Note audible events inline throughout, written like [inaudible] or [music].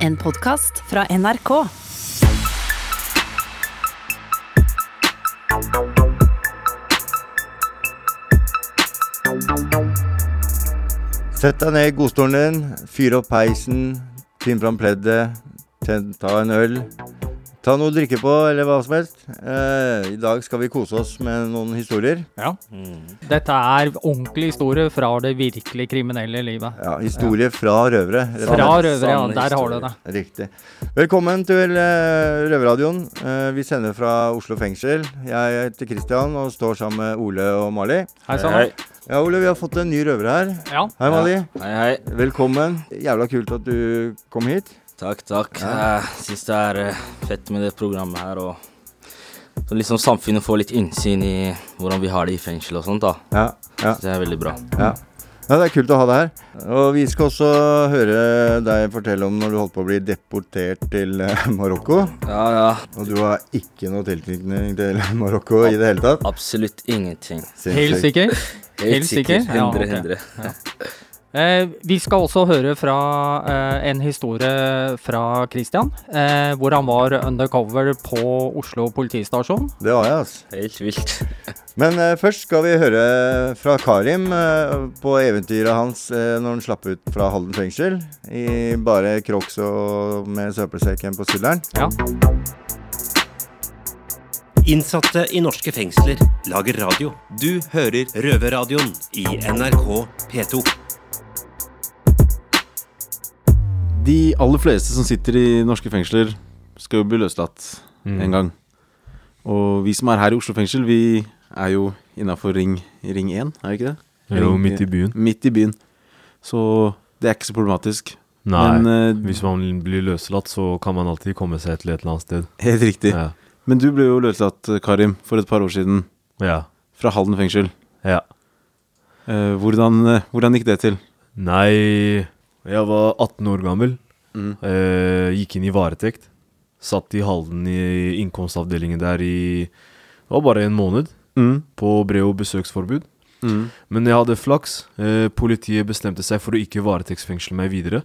En podkast fra NRK. Sett deg ned i godstolen din, fyr opp peisen, finn fram pleddet, ta en øl. Ta noe å drikke på, eller hva som helst. Eh, I dag skal vi kose oss med noen historier. Ja. Dette er ordentlig historie fra det virkelig kriminelle livet. Ja, Historie fra røvere. Fra røvere, ja. Der har du det. Riktig. Velkommen til eh, Røverradioen. Eh, vi sender fra Oslo fengsel. Jeg heter Kristian og står sammen med Ole og Mali. Hei sann. Hei, Ja, Ole, vi har fått en ny røver her. Ja. Hei, Mali. hei. hei. Velkommen. Jævla kult at du kom hit. Takk, takk. Ja. Jeg syns det er eh, fett med det programmet her. Og så liksom samfunnet får litt innsyn i hvordan vi har det i fengsel og sånt. da. Ja, ja, Så det er veldig bra. ja. Ja, Det er kult å ha deg her. Og vi skal også høre deg fortelle om når du holdt på å bli deportert til eh, Marokko. Ja, ja. Og du har ikke noe tilknytning til Marokko i det hele tatt. Absolutt ingenting. Helt sikker? Helt, sikker. 100, 100. Ja, 100, ok. 100. Eh, vi skal også høre fra eh, en historie fra Christian, eh, hvor han var undercover på Oslo politistasjon. Det var jeg, altså. Helt vilt. [laughs] Men eh, først skal vi høre fra Karim eh, på eventyret hans eh, når han slapp ut fra Halden fengsel. I bare crocs og med søppelsekken på skulderen. Ja. Innsatte i norske fengsler lager radio. Du hører Røverradioen i NRK P2. De aller fleste som sitter i norske fengsler, skal jo bli løslatt Mm. en gang. Og vi som er her i Oslo fengsel, vi er jo innafor ring, ring 1, er vi ikke det? Jo, midt i byen. Midt i byen. Så det er ikke så problematisk. Nei, Men uh, hvis man blir løslatt, så kan man alltid komme seg til et eller annet sted. Helt riktig. Ja. Men du ble jo løslatt, Karim, for et par år siden. ja. Fra Halden fengsel. ja. Uh, hvordan, uh, hvordan gikk det til? Nei, jeg var 18 år gammel. Mm. Eh, gikk inn i varetekt. Satt i Halden i innkomstavdelingen der i Det var bare en måned. Mm. På brev- og besøksforbud. Mm. Men jeg hadde flaks. Eh, politiet bestemte seg for å ikke varetektsfengsle meg videre.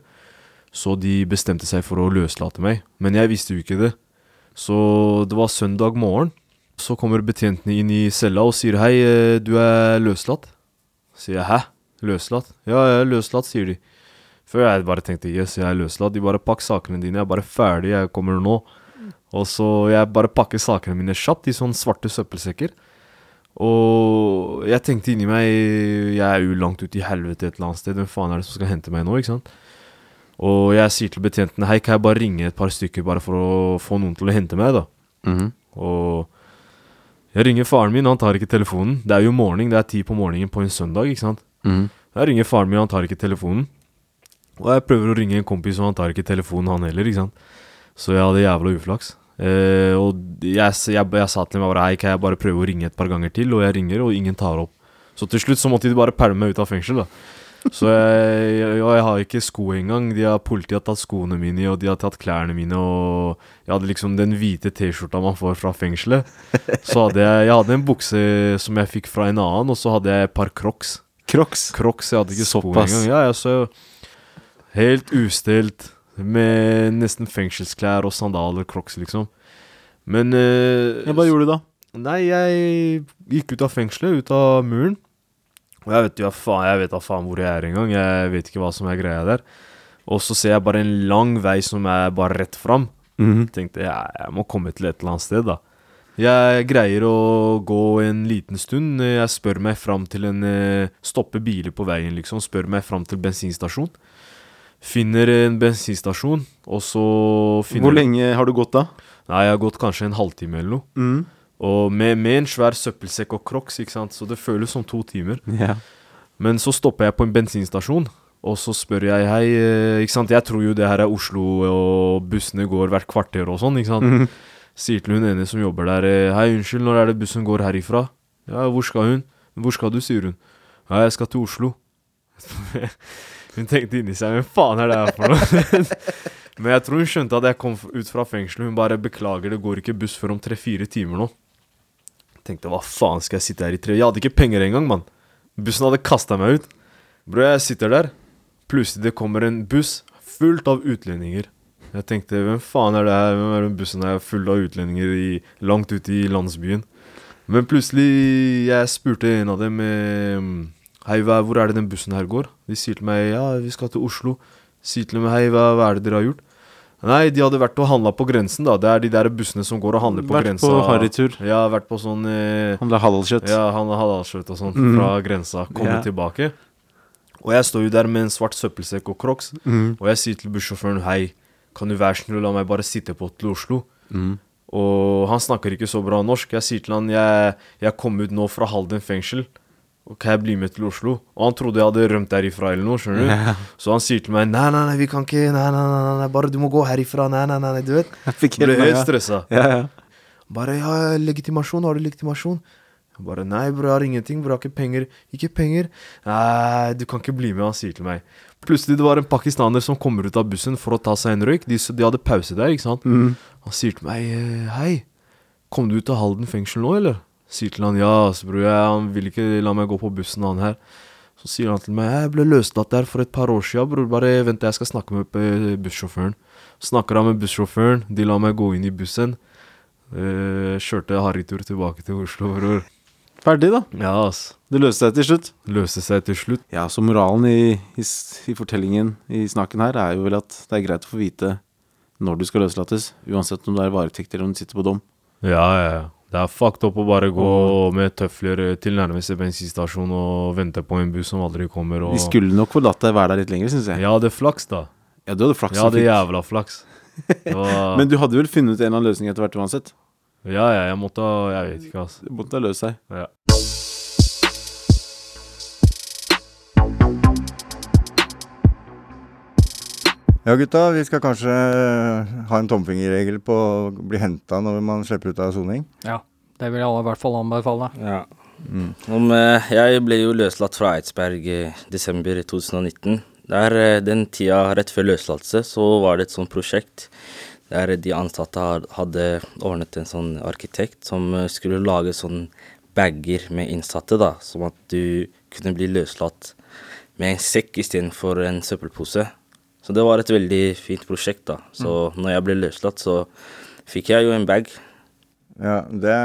Så de bestemte seg for å løslate meg. Men jeg visste jo ikke det. Så det var søndag morgen. Så kommer betjentene inn i cella og sier hei, eh, du er løslatt. Sier jeg hæ? Løslatt? Ja, jeg er løslatt, sier de. Før jeg bare tenkte yes, jeg er løslatt. De bare pakk sakene dine, jeg er bare ferdig, jeg kommer nå. Og så jeg bare pakker sakene mine kjapt i sånne svarte søppelsekker. Og jeg tenkte inni meg Jeg er jo langt ute i helvete et eller annet sted. Hvem faen er det som skal hente meg nå? ikke sant? Og jeg sier til betjentene Hei, kan jeg bare ringe et par stykker bare for å få noen til å hente meg, da? Mhm. Og jeg ringer faren min, han tar ikke telefonen. Det er jo morgen, det er ti på morgenen på en søndag, ikke sant? Mhm. Jeg ringer faren min, han tar ikke telefonen. Og jeg prøver å ringe en kompis, og han tar ikke telefonen, han heller, ikke sant? Så jeg hadde jævla uflaks. Eh, og jeg, jeg, jeg, sa til meg bare Hei, kan jeg bare prøve å ringe et par ganger til? Og jeg ringer, og ingen tar opp. Så til slutt så måtte de bare pælme meg ut av fengsel, da. Så jeg, jeg, jeg har ikke sko engang. De har, politiet har tatt skoene mine, og de har tatt klærne mine, og jeg hadde liksom den hvite T-skjorta man får fra fengselet. Så hadde jeg, jeg hadde en bukse som jeg fikk fra en annen, og så hadde jeg et par crocs. Crocs. Crocs, jeg hadde ikke sko engang. Ja, jeg så helt ustelt, med nesten fengselsklær og sandaler, crocs, liksom. Men eh, hva gjorde du da? Nei, jeg gikk ut av fengselet, ut av muren. Og jeg vet jo faen, jeg vet da faen hvor jeg er engang. Jeg vet ikke hva som er greia der. Og så ser jeg bare en lang vei som er bare rett fram. Mhm. Tenkte jeg, jeg må komme til et eller annet sted, da. Jeg greier å gå en liten stund. Jeg spør meg fram til en eh, Stopper biler på veien, liksom. Spør meg fram til bensinstasjon. Finner en bensinstasjon, og så finner Hvor lenge har du gått da? Nei, jeg har gått kanskje en halvtime eller noe. Mm. Og med, med en svær søppelsekk og crocs, ikke sant. Så det føles som to timer. Ja. Men så stopper jeg på en bensinstasjon, og så spør jeg hei eh, Ikke sant, jeg tror jo det her er Oslo, og bussene går hvert kvarter og sånn, ikke sant. Mhm. Sier til hun ene som jobber der eh, Hei, unnskyld, når er det bussen går herifra? Ja, hvor skal hun? Hvor skal du, sier hun. Ja, jeg skal til Oslo. [laughs] hun tenkte inni seg, hvem faen er det her for noe? [laughs] Men jeg tror hun skjønte at jeg kom ut fra fengselet. Hun bare beklager, det går ikke buss før om tre-fire timer nå. Jeg Tenkte hva faen skal jeg sitte her i tre Jeg hadde ikke penger engang, mann. Bussen hadde kasta meg ut. Bro, jeg sitter der. Plutselig det kommer en buss fullt av utlendinger. Jeg tenkte hvem faen er det her? Hvem er den bussen her full av utlendinger i, langt ute i landsbyen? Men plutselig jeg spurte en av dem eh, Hei, hva, hvor er det den bussen her går? De sier til meg ja, vi skal til Oslo. Sier til meg hei, hva, hva er det dere har gjort? Nei, de hadde vært og handla på grensen, da. Det er de der bussene som går og handler på Vært grensa. på harrytur. Ja, vært på sånn eh, Handla halalkjøtt. Ja, han har halalkjøtt og sånt mm. fra grensa. Kommer yeah. tilbake. Og jeg står jo der med en svart søppelsekk og crocs, mm. og jeg sier til bussjåføren hei, kan du være snill og la meg bare sitte på til Oslo? Mm. Og han snakker ikke så bra norsk. Jeg sier til han jeg, jeg kom ut nå fra Halden fengsel. Kan jeg bli med til Oslo? Og han trodde jeg hadde rømt derifra eller noe. skjønner du? Ja. Så han sier til meg nei, nei, nei, vi kan ikke, nei, nei, nei, nei, bare du må gå herifra, nei, nei, nei, nei, du vet. Jeg ble helt stressa. ja. ja. Bare ja, legitimasjon, har du legitimasjon? Jeg bare nei, bror, jeg har ingenting, bror, jeg har ikke penger. Ikke penger? Nei, du kan ikke bli med, han sier til meg. Plutselig det var en pakistaner som kommer ut av bussen for å ta seg en røyk. De, de hadde pause der, ikke sant. Mm. Han sier til meg «Eh, hei, kom du ut av Halden fengsel nå, eller? Sier til han ja, altså, bror, han vil ikke la meg gå på bussen, han her. Så sier han til meg jeg ble løslatt der for et par år siden, bror. Bare vent, jeg skal snakke med eh, bussjåføren. Snakker han med bussjåføren, de lar meg gå inn i bussen. Eh, kjørte harrytur tilbake til Oslo, bror. Ferdig, da. Ja, ass. Det løste seg til slutt. Løste seg til slutt. Ja, så moralen i, i, i fortellingen i snakken her er jo vel at det er greit å få vite når du skal løslates, uansett om du er varetekt eller om du sitter på dom. Ja, ja, ja. Det er fucked up å bare gå med tøfler til nærmeste bensinstasjon og vente på en buss som aldri kommer. Og... De skulle nok få latt deg være der litt lenger, syns jeg. Jeg hadde flaks, da. Ja, du hadde flaks. Jeg hadde jævla flaks. [laughs] Var... Men du hadde vel funnet en eller annen løsning etter hvert uansett? Ja, ja, jeg måtte Jeg vet ikke, altså. Det måtte ha løst seg. Ja. Ja, gutta, vi skal kanskje eh, ha en tomfingerregel på å bli henta når man slipper ut av soning. Ja, det vil jeg i hvert fall anbefale. Ja. Om, eh, jeg ble jo løslatt fra Eidsberg i desember 2019. Der, eh, den tida rett før løslatelse så var det et sånt prosjekt der de ansatte hadde ordnet en sånn arkitekt som skulle lage sånn bager med innsatte, da, som at du kunne bli løslatt med en sekk istedenfor en søppelpose. Så det var et veldig fint prosjekt, da. Så når jeg ble løslatt, så fikk jeg jo en bag. Ja, det,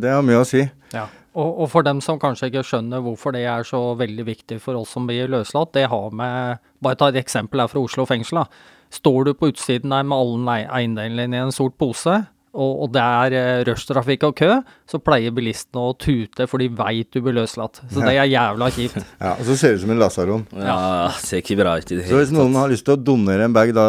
det har mye å si. Ja. Og, og for dem som kanskje ikke skjønner hvorfor det er så veldig viktig for oss som blir løslatt, det har med Bare ta et eksempel her fra Oslo fengsel. da. Står du på utsiden der med alle eiendelene dine i en sort pose, og, og det er eh, rushtrafikk og kø, så pleier bilistene å tute, for de veit du blir løslatt. Så det er jævla kjipt. [laughs] Ja, Og så ser det ut som en lasaron. Ja, ser ikke bra ut i det Så hvis noen har lyst til å donere en bag da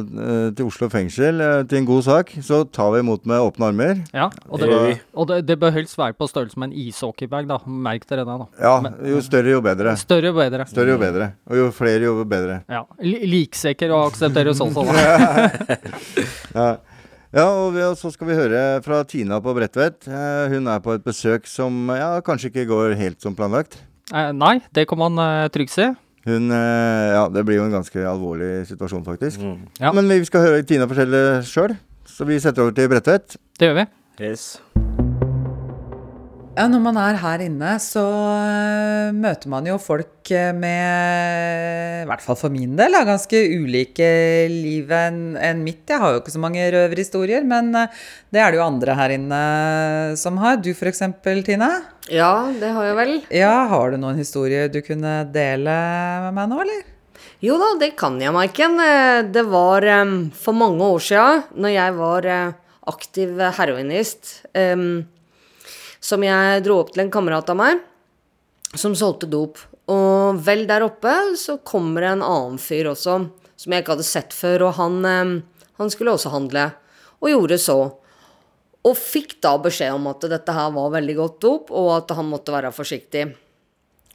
eh, til Oslo fengsel eh, til en god sak, så tar vi imot med åpne armer. Ja, og Det og det, det bør helst være på størrelse med en ishockeybag, da. Merk dere det, da. Ja, Men- jo større jo bedre. Større jo bedre. Større jo bedre. Og jo flere jo bedre. Ja. Li- Liksekker og aksepteres også, da. [laughs] Ja, [laughs] ja og, vi, så skal vi høre fra Tina på Bredtvet. Eh, hun er på et besøk som ja, kanskje ikke går helt som planlagt. Eh, nei, det kan man eh, trygt si. Hun eh, Ja, det blir jo en ganske alvorlig situasjon, faktisk. Mm. Ja. Men vi skal høre Tina fortelle sjøl, så vi setter over til Bredtvet. Det gjør vi. Yes. Ja, når man er her inne, så øh, møter man jo folk øh, med, i hvert fall for min del, ganske ulike liv enn mitt. Jeg har jo ikke så mange røverhistorier, men øh, det er det jo andre her inne som har. Du eksempel, Tina? Ja, det har jeg vel. Ja, har du noen historier du kunne dele med meg nå, eller? Jo da, det kan jeg, Maiken. Eh, Det var for mange år siden, når jeg var eh, aktiv heroinist, som jeg dro opp til en kamerat av meg, som solgte dop. Og vel der oppe så kommer det en annen fyr også, som jeg ikke hadde sett før, og han, han skulle også handle, og gjorde så. Og fikk da beskjed om at dette her var veldig godt dop, og at han måtte være forsiktig.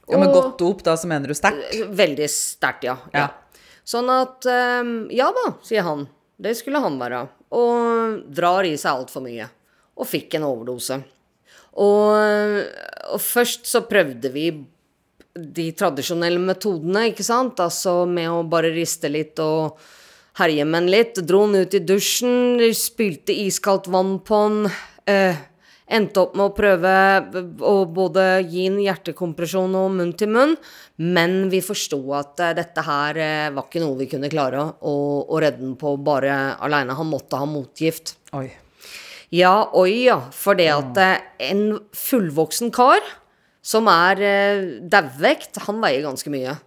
Ja, men godt dop, da, så mener du sterkt? Veldig sterkt, ja. Ja. ja. Sånn at Ja da, sier han. Det skulle han være. Og drar i seg altfor mye. Og fikk en overdose. Og, og først så prøvde vi de tradisjonelle metodene, ikke sant? Altså med å bare riste litt og herje med den litt. Dro den ut i dusjen, spylte iskaldt vann på den. Eh, Endte opp med å prøve å både gi en hjertekompresjon og munn til munn, men vi forsto at eh, dette her eh, var ikke noe vi kunne klare å, å redde den på bare aleine. Han måtte ha motgift. Oi. Ja, oi ja. For det at eh, en fullvoksen kar som er eh, dauvvekt, han veier ganske mye.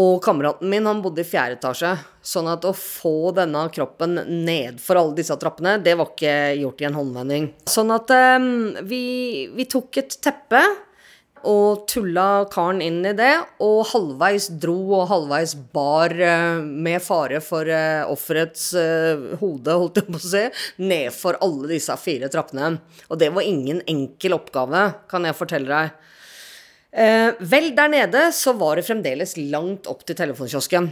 Og kameraten min han bodde i fjerde etasje, sånn at å få denne kroppen nedfor alle disse trappene, det var ikke gjort i en håndvending. Sånn at eh, vi, vi tok et teppe og tulla karen inn i det, og halvveis dro og halvveis bar eh, med fare for eh, offerets eh, hode, holdt jeg på å si, nedfor alle disse fire trappene. Og det var ingen enkel oppgave, kan jeg fortelle deg. Vel, der nede så var det fremdeles langt opp til telefonkiosken.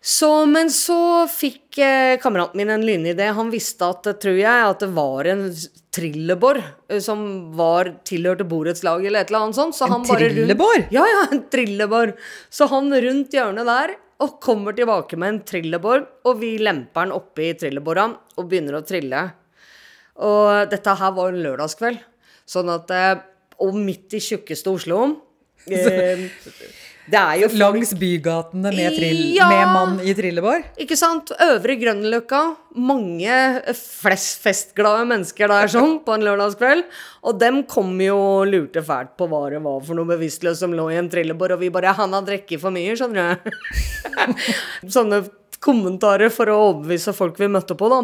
Så, men så fikk eh, kameraten min en lynidé. Han visste at, eh, tror jeg, at det var en trillebår eh, som var tilhørte borettslaget eller et eller annet sånt. Så En han bare rundt- Ja, ja, en trillebår. Så han rundt hjørnet der og kommer tilbake med en trillebår, og vi lemper den oppi trillebåra og begynner å trille. Og dette her var en lørdagskveld, sånn at eh, Og midt i tjukkeste Oslo [laughs] eh, Det er jo Langs bygatene med, trill, Ja. med mann i trillebår? Ikke sant? Øvre Grønløkka. Mange flest festglade mennesker der sånn på en lørdagskveld. Og dem kom jo og lurte fælt på hva det var for noe bevisstløst som lå i en trillebår, og vi bare 'Han har drukket for mye', skjønner du. [laughs] Sånne kommentarer for å overbevise folk vi møtte på, da.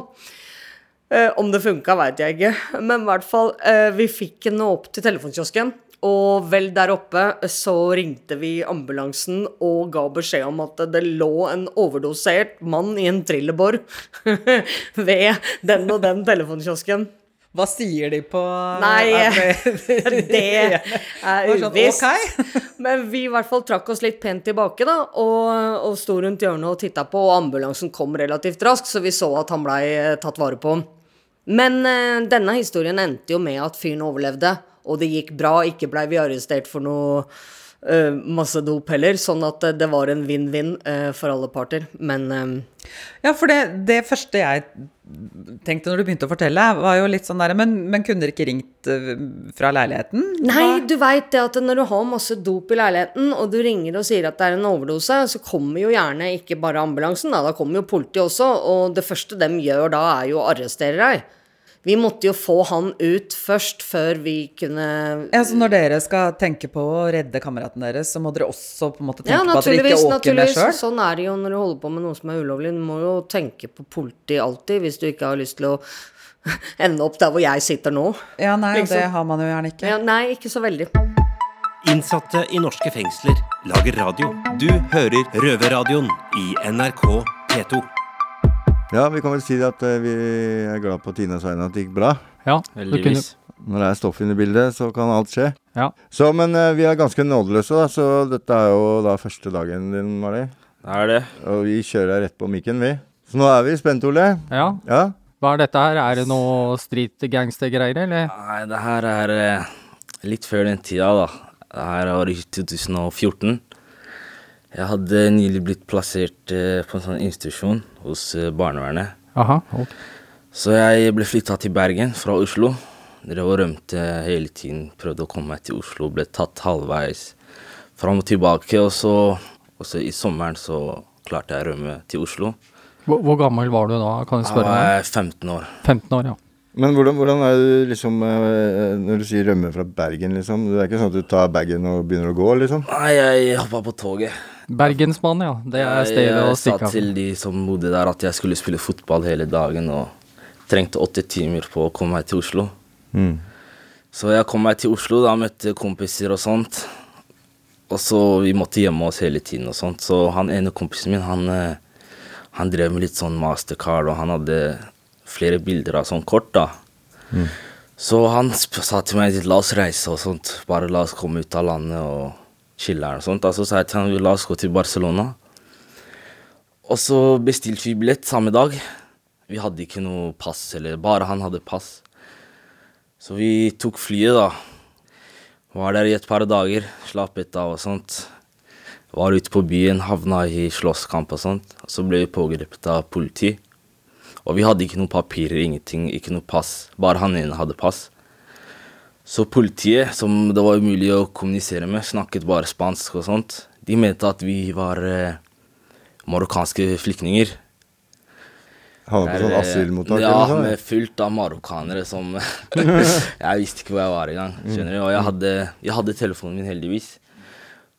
Eh, om det funka, veit jeg ikke, men i hvert fall, eh, vi fikk henne opp til telefonkiosken. Og vel der oppe så ringte vi ambulansen og ga beskjed om at det lå en overdosert mann i en trillebår [laughs] ved den og den telefonkiosken. Hva sier de på Nei, [laughs] det- er [laughs] sånn, uvisst. Men vi i hvert fall trakk oss litt pent tilbake, da, og, og sto rundt hjørnet og titta på, og ambulansen kom relativt raskt, så vi så at han blei eh, tatt vare på. Men eh, denne historien endte jo med at fyren overlevde, og det gikk bra. Ikke blei vi arrestert for noe Uh, masse dop heller, sånn at uh, det var en vinn-vinn uh, for alle parter. Men Ja, for det, det første jeg tenkte når du begynte å fortelle, var jo litt sånn der Men, men kunne dere ikke ringt fra leiligheten? Nei, Hva- du veit det at når du har masse dop i leiligheten, og du ringer og sier at det er en overdose, så kommer jo gjerne ikke bare ambulansen, da, da kommer jo politiet også, og det første de gjør da, er jo å arrestere deg. Vi måtte jo få han ut først, før vi kunne Ja, så når dere skal tenke på å redde kameraten deres, så må dere også på en måte tenke Ja, på at dere ikke åker med sjøl? Sånn er det jo når du holder på med noe som er ulovlig. Du må jo tenke på politi alltid, hvis du ikke har lyst til å [laughs] ende opp der hvor jeg sitter nå. Ja, nei, Liksom. det har man jo gjerne ikke. Ja, nei, ikke så veldig. Innsatte i norske fengsler lager radio. Du hører Røverradioen i NRK P2. Ja, vi kan vel si at eh, vi er glad på Tinas vegne at det gikk bra. Ja, du kunne, Heldigvis. Når det er stoff inne i bildet, så kan alt skje. ja. Så, men eh, vi er ganske nådeløse, da, så dette er jo da første dagen din, Mari. Det er det. Og vi kjører rett på mikken, vi. Så nå er vi spent, Ole. ja. Ja? Hva er dette her? Er det noe street gangster-greier, eller? Nei, det her er eh, litt før den tida, da. Det her var i 2014. Jeg hadde nylig blitt plassert eh, på en sånn institusjon hos eh, barnevernet. Aha. ok. Så jeg ble flytta til Bergen fra Oslo. Drev og rømte hele tiden. Prøvde å komme meg til Oslo. Ble tatt halvveis fram og tilbake. Og så, og så i sommeren så klarte jeg å rømme til Oslo. Hvor, hvor gammel var du da, kan jeg spørre? spørre var meg? jeg 15 år. 15 år, ja. Men hvordan, hvordan er det liksom eh, Når du sier rømme fra Bergen, liksom? Det er ikke sånn at du tar bagen og begynner å gå, liksom? Nei, jeg hoppa på toget. Bergensmann, ja. Det er stedet å jeg sa stikke av. til de som bodde der at jeg skulle spille fotball hele dagen og trengte åtte timer på å komme meg til Oslo. Mm. Så jeg kom meg til Oslo, da møtte kompiser og sånt. Og så vi måtte gjemme oss hele tiden og sånt. Så han ene kompisen min, han, eh, han drev med litt sånn mastercard, og han hadde flere bilder av sånn kort, da. Så han sa til meg la oss reise og sånt. Bare la oss komme ut av landet og chille og sånt. Altså, så jeg til la oss gå til Barcelona. Og så bestilte vi billett samme dag. Vi hadde ikke noe pass, eller bare han hadde pass. Så vi tok flyet, da. Var der i et par dager, slappet av og sånt. Var ute på byen, havna i slåsskamp og sånt. Så ble vi pågrepet av politi. Og vi hadde ikke noen papirer, ingenting, ikke noe pass. Bare han ene hadde pass. Så politiet, som det var umulig å kommunisere med, snakket bare spansk og sånt. De mente at vi var eh, marokkanske flyktninger. Havna på sånn eh, asylmottak Ja, eller med fullt av marokkanere som [laughs] Jeg visste ikke hvor jeg var engang. skjønner du? Og jeg hadde, jeg hadde telefonen min, heldigvis.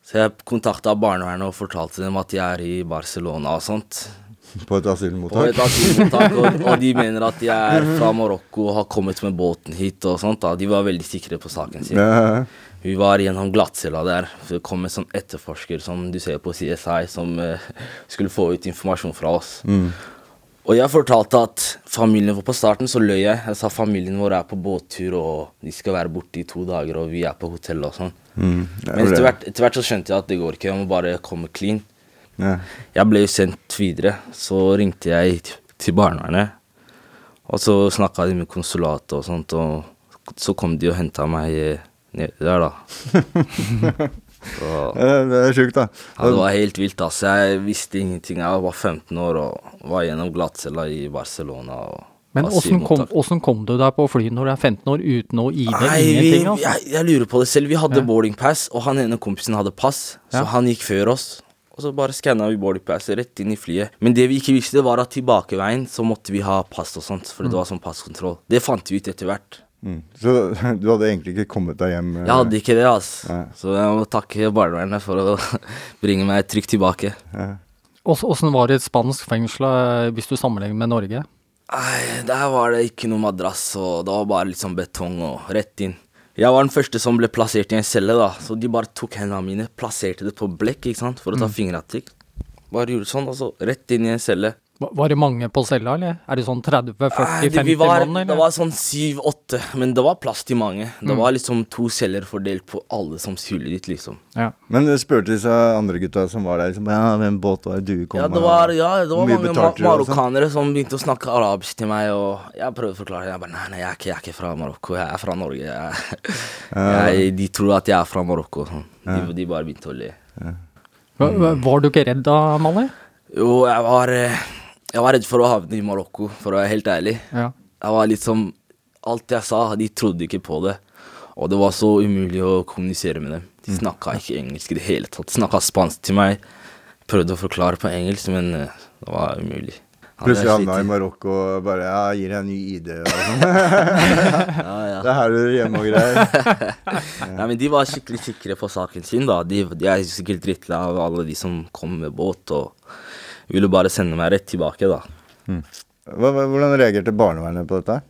Så jeg kontakta barnevernet og fortalte dem at jeg er i Barcelona og sånt. På et asylmottak? På et asylmottak, og, og de mener at de er fra Marokko og har kommet med båten hit og sånt. da. De var veldig sikre på saken sin. Ja, Vi var gjennom glattcella der. Så det kom en sånn etterforsker som du ser på CSI, som uh, skulle få ut informasjon fra oss. Mm. Og jeg fortalte at familien vår På starten så løy jeg. Jeg sa familien vår er på båttur, og de skal være borte i to dager, og vi er på hotell og sånn. Mm. Men etter hvert, etter hvert så skjønte jeg at det går ikke. Jeg må bare komme clean. Ja. Jeg ble sendt videre. Så ringte jeg til barnevernet. Og så snakka de med konsulatet og sånt, og så kom de og henta meg nedi der, da. [laughs] Så, Det er sjukt, da. ja, det var helt vilt, altså. Jeg visste ingenting. Jeg var 15 år og var gjennom glattcella i Barcelona. Og Men åssen kom, kom du deg på fly når du er 15 år uten å ID? Nei, vi, Ingenting, altså? jeg, jeg lurer på det selv. Vi hadde Ja. boarding pass, og han ene kompisen hadde pass, så Ja. han gikk før oss. Og så bare skanna vi boarding passet rett inn i flyet. Men det vi ikke visste, var at tilbakeveien så måtte vi ha pass og sånt, for Mm. det var sånn passkontroll. Det fant vi ut etter hvert. Mm. Så [laughs] du hadde egentlig ikke kommet deg hjem? eh, Jeg hadde ikke det, altså. Nei. Så jeg må takke barnevernet for å [laughs] bringe meg trygt tilbake. Ja. Åssen var det i et spansk fengsel eh, hvis du sammenligner med Norge? Nei, der var det ikke noe madrass, og det var bare litt sånn betong og rett inn. Jeg var den første som ble plassert i en celle, da, så de bare tok hendene mine, plasserte det på blekk, ikke sant, for å ta Mm. fingeravtrykk. Bare gjorde sånn, og så rett inn i en celle. Var- Var det mange på cella, eller? Er det sånn 30-40-50 Nei, eller? mann, det var sånn syv-åtte, men det var plass til mange. Det Mm. var liksom to celler fordelt på alle som skulle dit, liksom. Ja. Men du spurte disse andre gutta som var der, liksom, ja, hvem båt var det du kom Ja, det med? var, ja, det var mange ma sånn? marokkanere som begynte å snakke arabisk til meg, og jeg prøvde å forklare. Jeg bare nei, nei, jeg er ikke, jeg er ikke fra Marokko, jeg er fra Norge. Jeg, [laughs] jeg, de tror at jeg er fra Marokko. Sånn. De, de bare begynte å le. Var, var du ikke redd da, Mali? Jo, jeg var, eh, jeg var redd for å havne i Marokko, for å være helt ærlig. Ja. Jeg var liksom Alt jeg sa, de trodde ikke på det. Og det var så umulig å kommunisere med dem. De snakka ikke engelsk i det hele tatt. De snakka spansk til meg. Prøvde å forklare på engelsk, men eh, det var umulig. Plutselig jeg havna i. Marokko og bare Ja, gir deg en ny ID og sånn. [laughs] Ja, ja. Det er her du er hjemme og greier. [laughs] Nei, men de var skikkelig sikre på saken sin, da. De, de er sikkert drittlei av alle de som kom med båt, og ville bare sende meg rett tilbake, da. Hva- hvordan reagerte barnevernet på dette?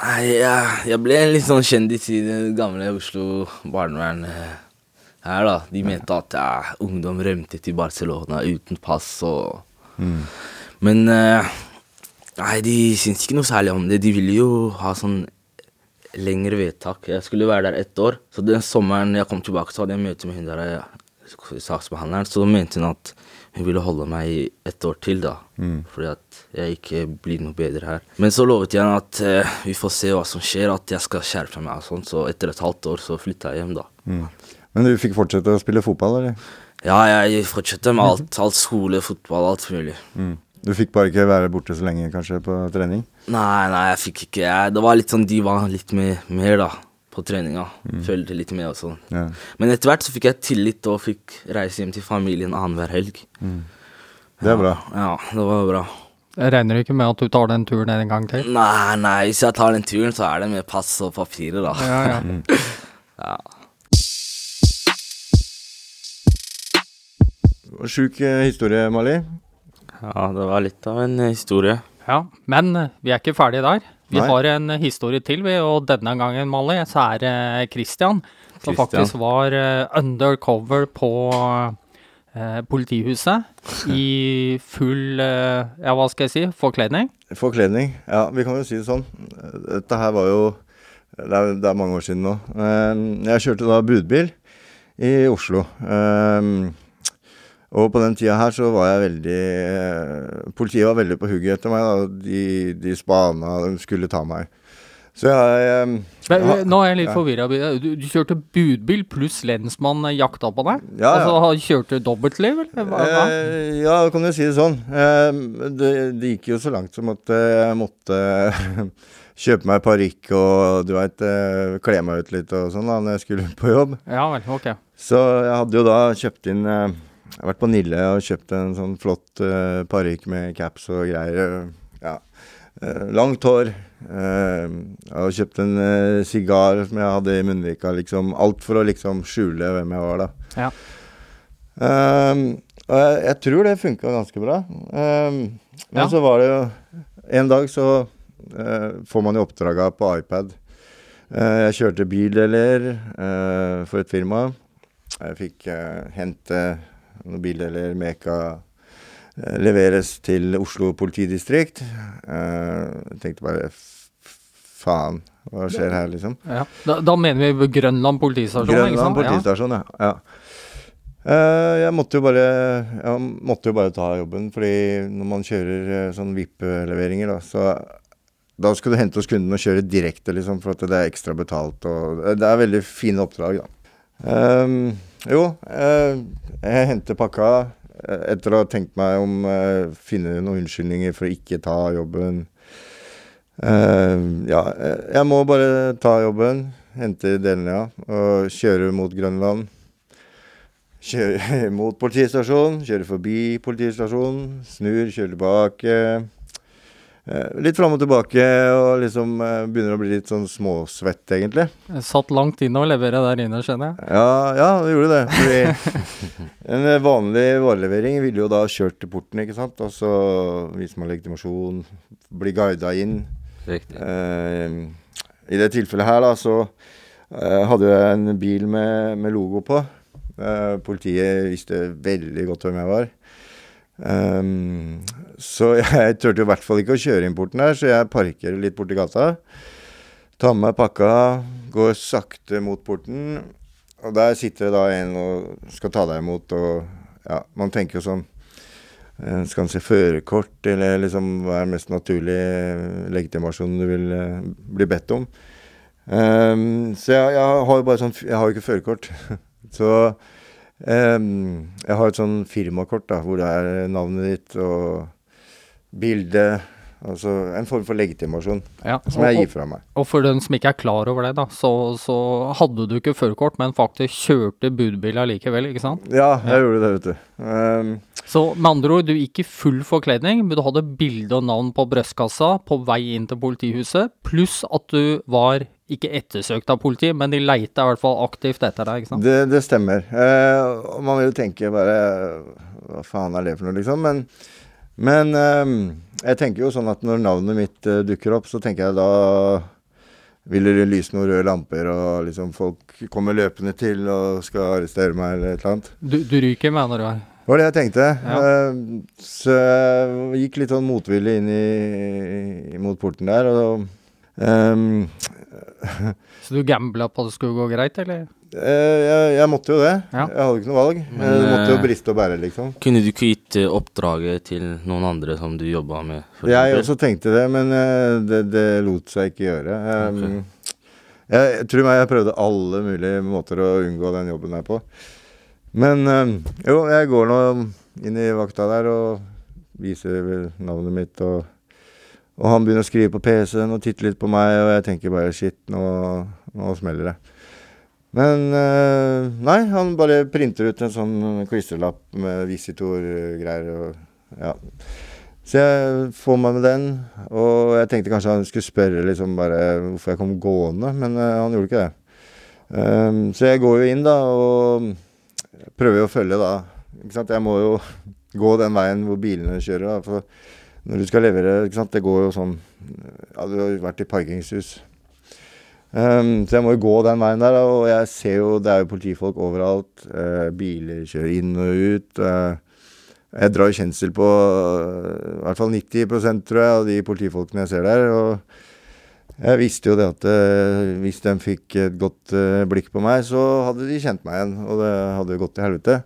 Nei, jeg, jeg ble en litt sånn kjendis i det gamle Oslo barnevern eh, her, da. De mente at ja, ungdom rømte til Barcelona uten pass og Men eh, Nei, de syntes ikke noe særlig om det. De ville jo ha sånn lengre vedtak. Jeg skulle være der ett år. Så den sommeren jeg kom tilbake, så hadde jeg møte med hun der eh, saksbehandleren. Så mente hun at hun ville holde meg i ett år til, da. Fordi at jeg ikke blir noe bedre her. Men så lovet jeg henne at eh, vi får se hva som skjer, at jeg skal skjerpe meg og sånn. Så etter et halvt år så flytta jeg hjem, da. Men du fikk fortsette å spille fotball, eller? Ja, jeg fortsetter med alt. Alt skole, fotball, alt mulig. Du fikk bare ikke være borte så lenge, kanskje, på trening? Nei, nei, jeg fikk ikke jeg, Det var litt sånn, de var litt mer, mer da, på treninga. Følte litt med og sånn. Ja. Men etter hvert så fikk jeg tillit og fikk reise hjem til familien annenhver helg. Det er bra. Ja, det var bra. Jeg regner ikke med at du tar den turen en gang til? Nei, nei, hvis jeg tar den turen, så er det med pass og papirer, da. Ja, ja. [laughs] Ja. Sjuk eh, historie, Mali. ja, det var litt av en eh, historie. Ja, men eh, vi er ikke ferdige der. Vi Nei. har en historie til, vi, og denne gangen, Mali, så er det Christian som Christian. faktisk var eh, undercover på eh, politihuset [laughs] i full eh, Ja, hva skal jeg si? Forkledning. Forkledning. Ja, vi kan jo si det sånn. Dette her var jo Det er, det er mange år siden nå. Eh, Jeg kjørte da budbil i Oslo. Eh, Og på den tida her så var jeg veldig eh, Politiet var veldig på hugget etter meg. da. De, de spana, de skulle ta meg. Så jeg jeg, Men, ja, nå er jeg litt ja. forvirra. Du, du kjørte budbil pluss lensmann eh, jakta på deg? Ja, ja. Altså kjørte du dobbeltliv, eller? Hva? Eh, ja, kan du si det sånn. Eh, det, det gikk jo så langt som at eh, jeg måtte [laughs] kjøpe meg parykk og du veit, eh, kle meg ut litt og sånn da når jeg skulle på jobb. Ja vel, ok. Så jeg hadde jo da kjøpt inn eh, Jeg har vært på Nille og kjøpt en sånn flott uh, parykk med caps og greier. Ja. Uh, langt hår. Uh, jeg har kjøpt en sigar som jeg hadde i munnvika, liksom. Alt for å liksom skjule hvem jeg var, da. Ja. Og jeg, jeg tror det funka ganske bra. Men Ja. så var det jo En dag så eh, får man jo oppdraga på iPad. Eh, jeg kjørte bildeler eh, for et firma. Jeg fikk eh, hente noen bildeler Meka eh, leveres til Oslo politidistrikt. Eh, jeg tenkte bare faen, hva skjer her, liksom? Ja. Da, da mener vi Grønland politistasjon, Grønland sant? politistasjon, ja. ja. Eh, jeg måtte jo bare Jeg måtte jo bare ta jobben, fordi når man kjører sånn VIP-leveringer, da, så da skal du hente hos kunden og kjøre direkte, liksom, for at det er ekstra betalt. Og det er veldig fine oppdrag, da. Ehm, jo, eh, jeg henter pakka eh, etter å ha tenkt meg om eh, Finne noen unnskyldninger for å ikke ta jobben. Ehm, ja, jeg må bare ta jobben, hente delene, ja, og kjøre mot Grønland. Kjøre [laughs] mot politistasjonen, kjøre forbi politistasjonen, snur, kjøre tilbake. Eh, litt fram og tilbake, og liksom eh, begynner å bli litt sånn småsvett, egentlig. Jeg satt langt inne og levere der inne, skjønner jeg. Ja, ja, det gjorde det. Fordi [laughs] en eh, vanlig varelevering ville jo da kjørt til porten, ikke sant. Og så viser man legitimasjon, blir guida inn. Riktig. Eh, I det tilfellet her, da, så eh, hadde jeg en bil med, med logo på. Eh, politiet visste veldig godt hvem jeg var. Ehm, så [laughs] jeg turte i hvert fall ikke å kjøre inn porten der, så jeg parkerer litt borti gata. Tar med meg pakka, går sakte mot porten. Og der sitter det da en og skal ta deg imot, og ja, man tenker jo sånn eh, Skal han se førerkort, eller liksom hva er den mest naturlige legitimasjonen du vil eh, bli bedt om? Um, så jeg, jeg har jo bare sånn Jeg har jo ikke førerkort. [laughs] så jeg har et sånn firmakort da, hvor det er navnet ditt og bilde. Altså en form for legitimasjon Ja. som jeg gir fra meg. og for den som ikke er klar over det, da, så, så hadde du ikke førerkort, men faktisk kjørte budbil allikevel, ikke sant? Ja, jeg gjorde det, vet du. Um, Så med andre ord, du gikk i full forkledning, men du hadde bilde og navn på brystkassa på vei inn til politihuset, pluss at du var ikke ettersøkt av politiet, men de leita i hvert fall aktivt etter deg, ikke sant? det, det stemmer. Eh, man vil jo tenke bare Hva faen er det for noe, liksom? Men, men eh, jeg tenker jo sånn at når navnet mitt eh, dukker opp, så tenker jeg da vil det lyse noen røde lamper, og liksom folk kommer løpende til og skal arrestere meg eller et eller annet. Du, du ryker, mener du? Det var det jeg tenkte. Ja. Eh, så jeg gikk litt sånn motvillig inn i, mot porten der, og ehm, [laughs] Så du gambla på at det skulle gå greit, eller? eh, jeg, jeg måtte jo det. Ja. Jeg hadde ikke noe valg. Men, jeg måtte jo eh, briste og bære, liksom. Kunne du ikke gitt eh, oppdraget til noen andre som du jobba med? for Jeg også tenkte det, men det, det lot seg ikke gjøre. Um, jeg, jeg tror meg jeg prøvde alle mulige måter å unngå den jobben der på. Men um, jo, jeg går nå inn i vakta der og viser navnet mitt, og, og han begynner å skrive på PC-en og titte litt på meg, og jeg tenker bare shit, nå, nå smeller det. Men eh, nei, han bare printer ut en sånn klistrelapp med visitor-greier og ja. Så jeg får meg med den, og jeg tenkte kanskje han skulle spørre liksom bare hvorfor jeg kom gående, men eh, han gjorde ikke det. Um, så jeg går jo inn da, og prøver jo å følge da. Ikke sant? Jeg må jo [laughs] gå den veien hvor bilene kjører, da, for når du skal levere, ikke sant, det går jo sånn Ja, du har vært i parkingshus. Um, så jeg må jo gå den veien der, og jeg ser jo det er jo politifolk overalt. Uh, biler kjører inn og ut. Uh, jeg drar jo kjensel på uh, i hvert fall 90% tror jeg, av de politifolkene jeg ser der. Og jeg visste jo det at hvis de fikk et godt blikk på meg, så hadde de kjent meg igjen. Og det hadde jo gått til helvete.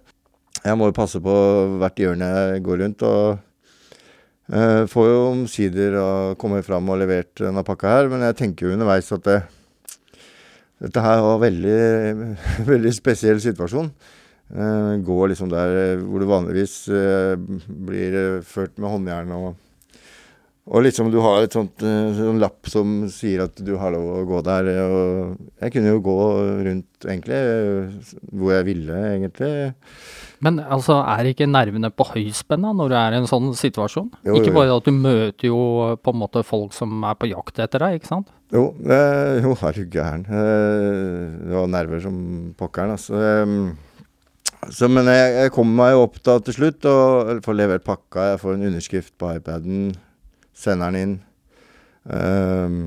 Jeg må jo passe på hvert hjørne jeg går rundt. Og Eh, får jo omsider komme fram og levert denne pakka her, men jeg tenker jo underveis at det, dette her var veldig, [laughs] veldig spesiell situasjon. Uh, går liksom der hvor du vanligvis uh, blir uh, ført med håndjern og og liksom du har et sånt sånn lapp som sier at du har lov å gå der. Og jeg kunne jo gå rundt, egentlig, hvor jeg ville, egentlig. Men altså, er ikke nervene på høyspenna når du er i en sånn situasjon? Jo, ikke bare at du møter jo på en måte folk som er på jakt etter deg, ikke sant? Jo, eh, jo er du gæren. Eh, det var nerver som pokkeren, altså. Eh, så, men jeg, jeg kommer meg jo opp da til slutt og får levert pakka. Jeg får en underskrift på iPaden, sender den inn. Um,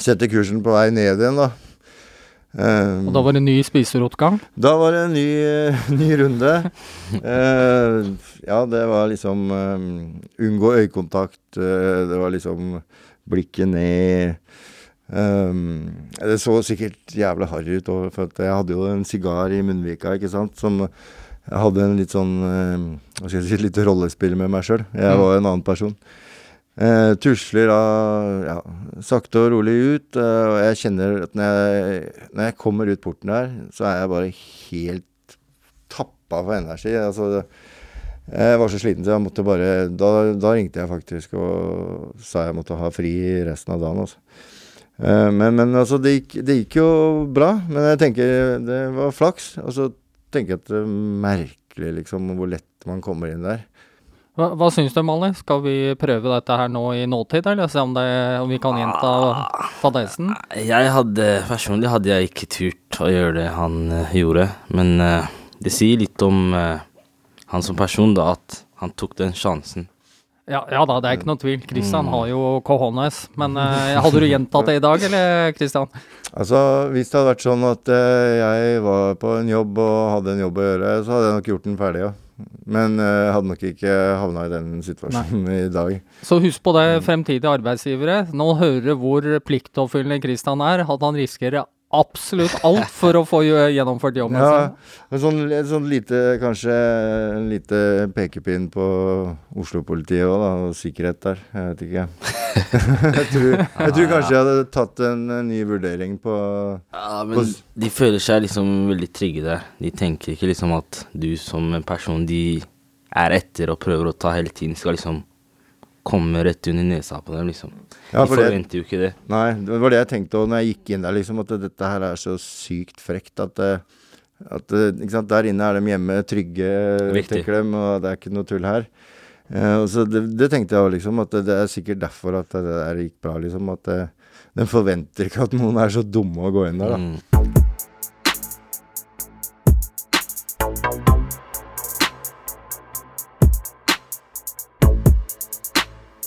setter kursen på vei ned igjen, da. Um, Og da var det ny spiserotgang? da var det en ny, uh, [laughs] ny runde. uh, ja, det var liksom um, Unngå øyekontakt. Uh, det var liksom blikket ned. Um, det så sikkert jævlig harry ut, for jeg hadde jo en sigar i munnvika, ikke sant, som jeg hadde en litt sånn Hva skal jeg si, litt rollespill med meg sjøl. Jeg Mm. var en annen person. Eh, tusler da ja, sakte og rolig ut, eh, og jeg kjenner at når jeg, når jeg kommer ut porten der, så er jeg bare helt tappa for energi. Altså, jeg var så sliten så jeg måtte bare Da, da ringte jeg faktisk og sa jeg måtte ha fri resten av dagen. Altså. Eh, Men, men altså, det gikk, det gikk jo bra. Men jeg tenker det var flaks. Og så tenker jeg at det er merkelig liksom hvor lett man kommer inn der. Hva, hva syns du, Mali? Skal vi prøve dette her nå i nåtid, eller se om, det, om vi kan gjenta fadesen? Jeg hadde, Personlig hadde jeg ikke turt å gjøre det han eh, gjorde, men uh, det sier litt om uh, han som person, da, at han tok den sjansen. Ja, ja da, det er ikke noe tvil. Christian har jo cojones. Men uh, hadde du gjentatt det i dag, eller Kristian? Altså, Hvis det hadde vært sånn at uh, jeg var på en jobb og hadde en jobb å gjøre, så hadde jeg nok gjort den ferdig, ja. Men uh, hadde nok ikke havna i den situasjonen i dag. Så husk på det, fremtidige arbeidsgivere. Nå hører du hvor pliktoppfyllende Kristian er. At han risikerer absolutt alt for å få gjennomført jobben Ja, sin. en sånn, sånn lite, kanskje en lite pekepinn på Oslo-politiet òg, da, og sikkerhet der. Jeg vet ikke. [laughs] jeg, tror, jeg tror kanskje jeg hadde tatt en, ny vurdering på Ja, men på de føler seg liksom veldig trygge der. De tenker ikke liksom at du som en person de er etter og prøver å ta hele tiden, skal liksom komme rett under nesa på dem, liksom. Ja, de forventer det- jo ikke det. Nei, det var det jeg tenkte òg når jeg gikk inn der, liksom, at dette her er så sykt frekt at, eh, at eh, Der inne er de hjemme trygge, Viktig. tenker de, og det er ikke noe tull her. Eh, og så det, det tenkte jeg òg, liksom, at det, det er sikkert derfor at det der gikk bra, liksom. At eh, de forventer ikke at noen er så dumme å gå inn der, da. Mm.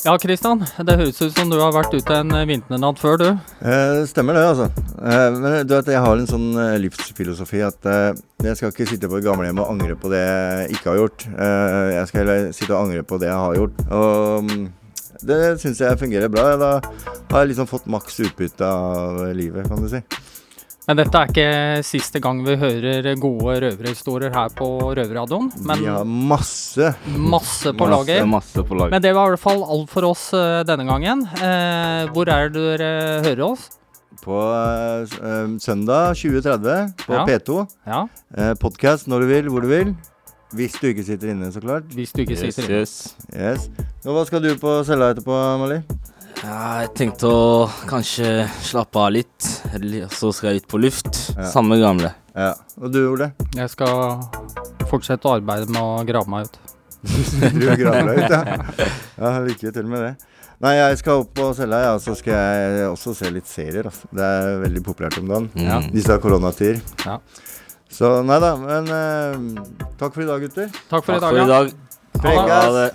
Ja, Kristian. Det høres ut som du har vært ute en eh, vinternatt før, du. Eh, stemmer det, altså. Eh, men du vet, jeg har en sånn eh, livsfilosofi at eh, jeg skal ikke sitte på et gamlehjem og angre på det jeg ikke har gjort. Eh, jeg skal heller sitte og angre på det jeg har gjort. Og mm, det syns jeg fungerer bra. Da har jeg liksom fått maks utbytte av livet, kan du si. Men dette er ikke siste gang vi hører gode røverhistorier her på Røverradioen. Men Vi har masse. masse på lager. masse på lager. Men det var i hvert fall alt for oss eh, denne gangen. Eh, hvor er det dere hører oss? På eh, eh, søndag 2030 på Ja. P2. Ja, Eh, Podkast når du vil, hvor du vil. Hvis du ikke sitter inne, så klart. hvis du ikke Yes, sitter inne. yes. Yes. Og hva skal du på cella etterpå, Mali? Ja, jeg tenkte å kanskje slappe av litt, så skal jeg ut på luft. Ja. Samme gamle. Ja. Og du, Ole? Jeg skal fortsette å arbeide med å grave meg ut. [laughs] Du graver deg ut, ja. ja. Lykke til med det. Nei, jeg skal opp på selge, ja, og så skal jeg også se litt serier. Altså. Det er veldig populært om dagen. Mm. Ja. Disse koronatider. Ja. Så nei da, men uh, takk for i dag, gutter. Takk for i Takk dag. for i dag. Prekes. Ha det.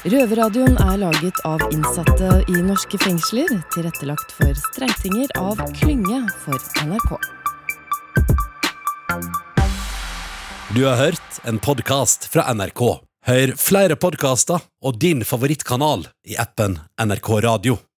Røverradioen er laget av innsatte i norske fengsler, tilrettelagt for streitinger av Klynge for NRK. Du har hørt en podkast fra NRK. Hør flere podkaster og din favorittkanal i appen NRK Radio.